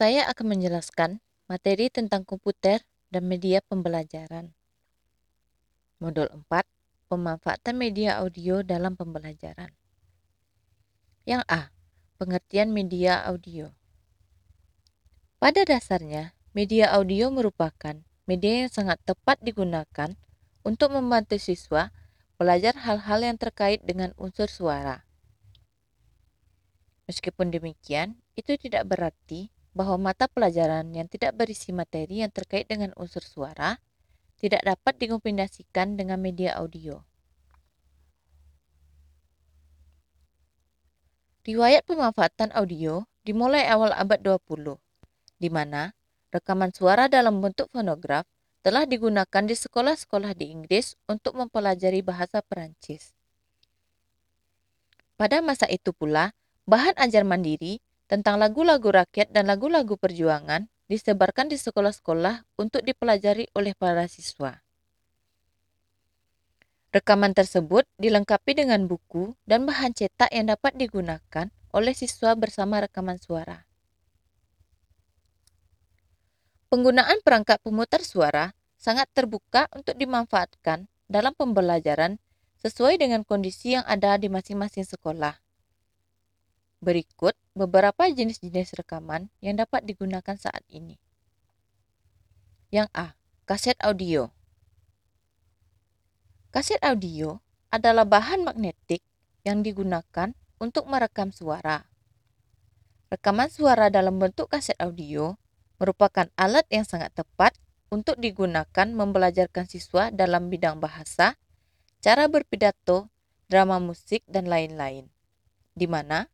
Saya akan menjelaskan materi tentang komputer dan media pembelajaran. Modul 4, pemanfaatan media audio dalam pembelajaran. Yang A, pengertian media audio. Pada dasarnya, media audio merupakan media yang sangat tepat digunakan untuk membantu siswa belajar hal-hal yang terkait dengan unsur suara. Meskipun demikian, itu tidak berarti bahwa mata pelajaran yang tidak berisi materi yang terkait dengan unsur suara tidak dapat dikombinasikan dengan media audio. Riwayat pemanfaatan audio dimulai awal abad 20, di mana rekaman suara dalam bentuk fonograf telah digunakan di sekolah-sekolah di Inggris untuk mempelajari bahasa Perancis. Pada masa itu pula, bahan ajar mandiri tentang lagu-lagu rakyat dan lagu-lagu perjuangan disebarkan di sekolah-sekolah untuk dipelajari oleh para siswa. Rekaman tersebut dilengkapi dengan buku dan bahan cetak yang dapat digunakan oleh siswa bersama rekaman suara. Penggunaan perangkat pemutar suara sangat terbuka untuk dimanfaatkan dalam pembelajaran sesuai dengan kondisi yang ada di masing-masing sekolah. Berikut beberapa jenis-jenis rekaman yang dapat digunakan saat ini. Yang A. Kaset audio. Kaset audio adalah bahan magnetik yang digunakan untuk merekam suara. Rekaman suara dalam bentuk kaset audio merupakan alat yang sangat tepat untuk digunakan membelajarkan siswa dalam bidang bahasa, cara berpidato, drama musik, dan lain-lain, di mana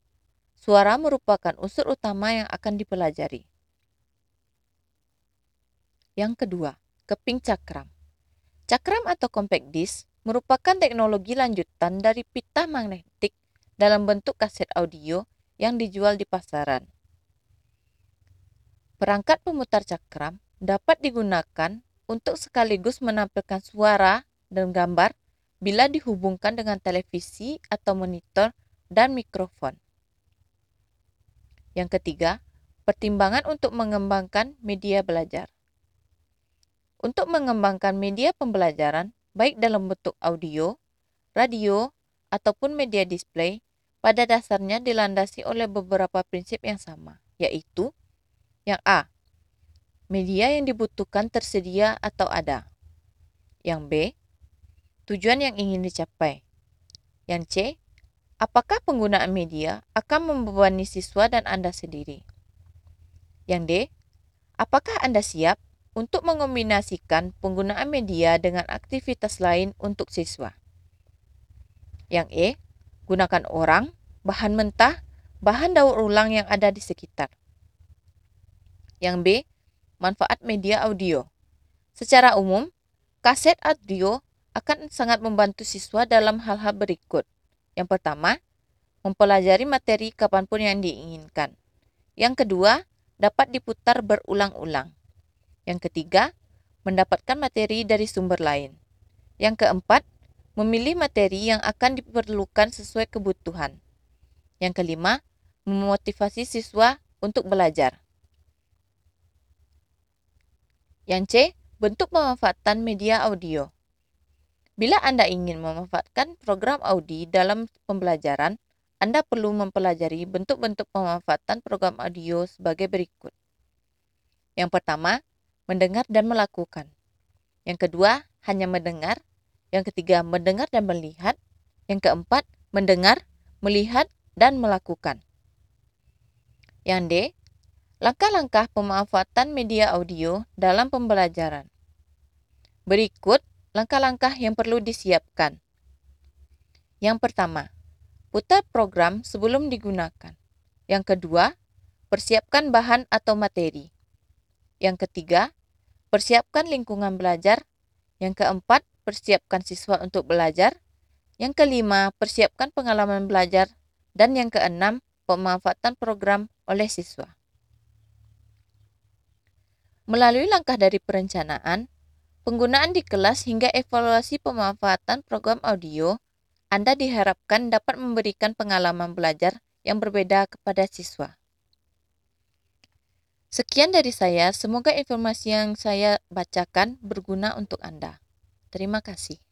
Suara merupakan unsur utama yang akan dipelajari. Yang kedua, keping cakram. Cakram atau compact disc merupakan teknologi lanjutan dari pita magnetik dalam bentuk kaset audio yang dijual di pasaran. Perangkat pemutar cakram dapat digunakan untuk sekaligus menampilkan suara dan gambar bila dihubungkan dengan televisi atau monitor dan mikrofon. Yang ketiga, pertimbangan untuk mengembangkan media belajar. Untuk mengembangkan media pembelajaran, baik dalam bentuk audio, radio, ataupun media display, pada dasarnya dilandasi oleh beberapa prinsip yang sama, yaitu yang A. Media yang dibutuhkan tersedia atau ada. Yang B. Tujuan yang ingin dicapai. Yang C Apakah penggunaan media akan membebani siswa dan Anda sendiri? Yang D. Apakah Anda siap untuk mengombinasikan penggunaan media dengan aktivitas lain untuk siswa? Yang E. Gunakan orang, bahan mentah, bahan daur ulang yang ada di sekitar. Yang B. Manfaat media audio. Secara umum, kaset audio akan sangat membantu siswa dalam hal-hal berikut yang pertama, mempelajari materi kapan pun yang diinginkan. Yang kedua, dapat diputar berulang-ulang. Yang ketiga, mendapatkan materi dari sumber lain. Yang keempat, memilih materi yang akan diperlukan sesuai kebutuhan. Yang kelima, memotivasi siswa untuk belajar. Yang C, bentuk pemanfaatan media audio. Bila Anda ingin memanfaatkan program Audi dalam pembelajaran, Anda perlu mempelajari bentuk-bentuk pemanfaatan program audio sebagai berikut. Yang pertama, mendengar dan melakukan. Yang kedua, hanya mendengar. Yang ketiga, mendengar dan melihat. Yang keempat, mendengar, melihat, dan melakukan. Yang D, langkah-langkah pemanfaatan media audio dalam pembelajaran. Berikut Langkah-langkah yang perlu disiapkan. Yang pertama, putar program sebelum digunakan. Yang kedua, persiapkan bahan atau materi. Yang ketiga, persiapkan lingkungan belajar. Yang keempat, persiapkan siswa untuk belajar. Yang kelima, persiapkan pengalaman belajar. Dan yang keenam, pemanfaatan program oleh siswa. Melalui langkah dari perencanaan, Penggunaan di kelas hingga evaluasi pemanfaatan program audio, Anda diharapkan dapat memberikan pengalaman belajar yang berbeda kepada siswa. Sekian dari saya, semoga informasi yang saya bacakan berguna untuk Anda. Terima kasih.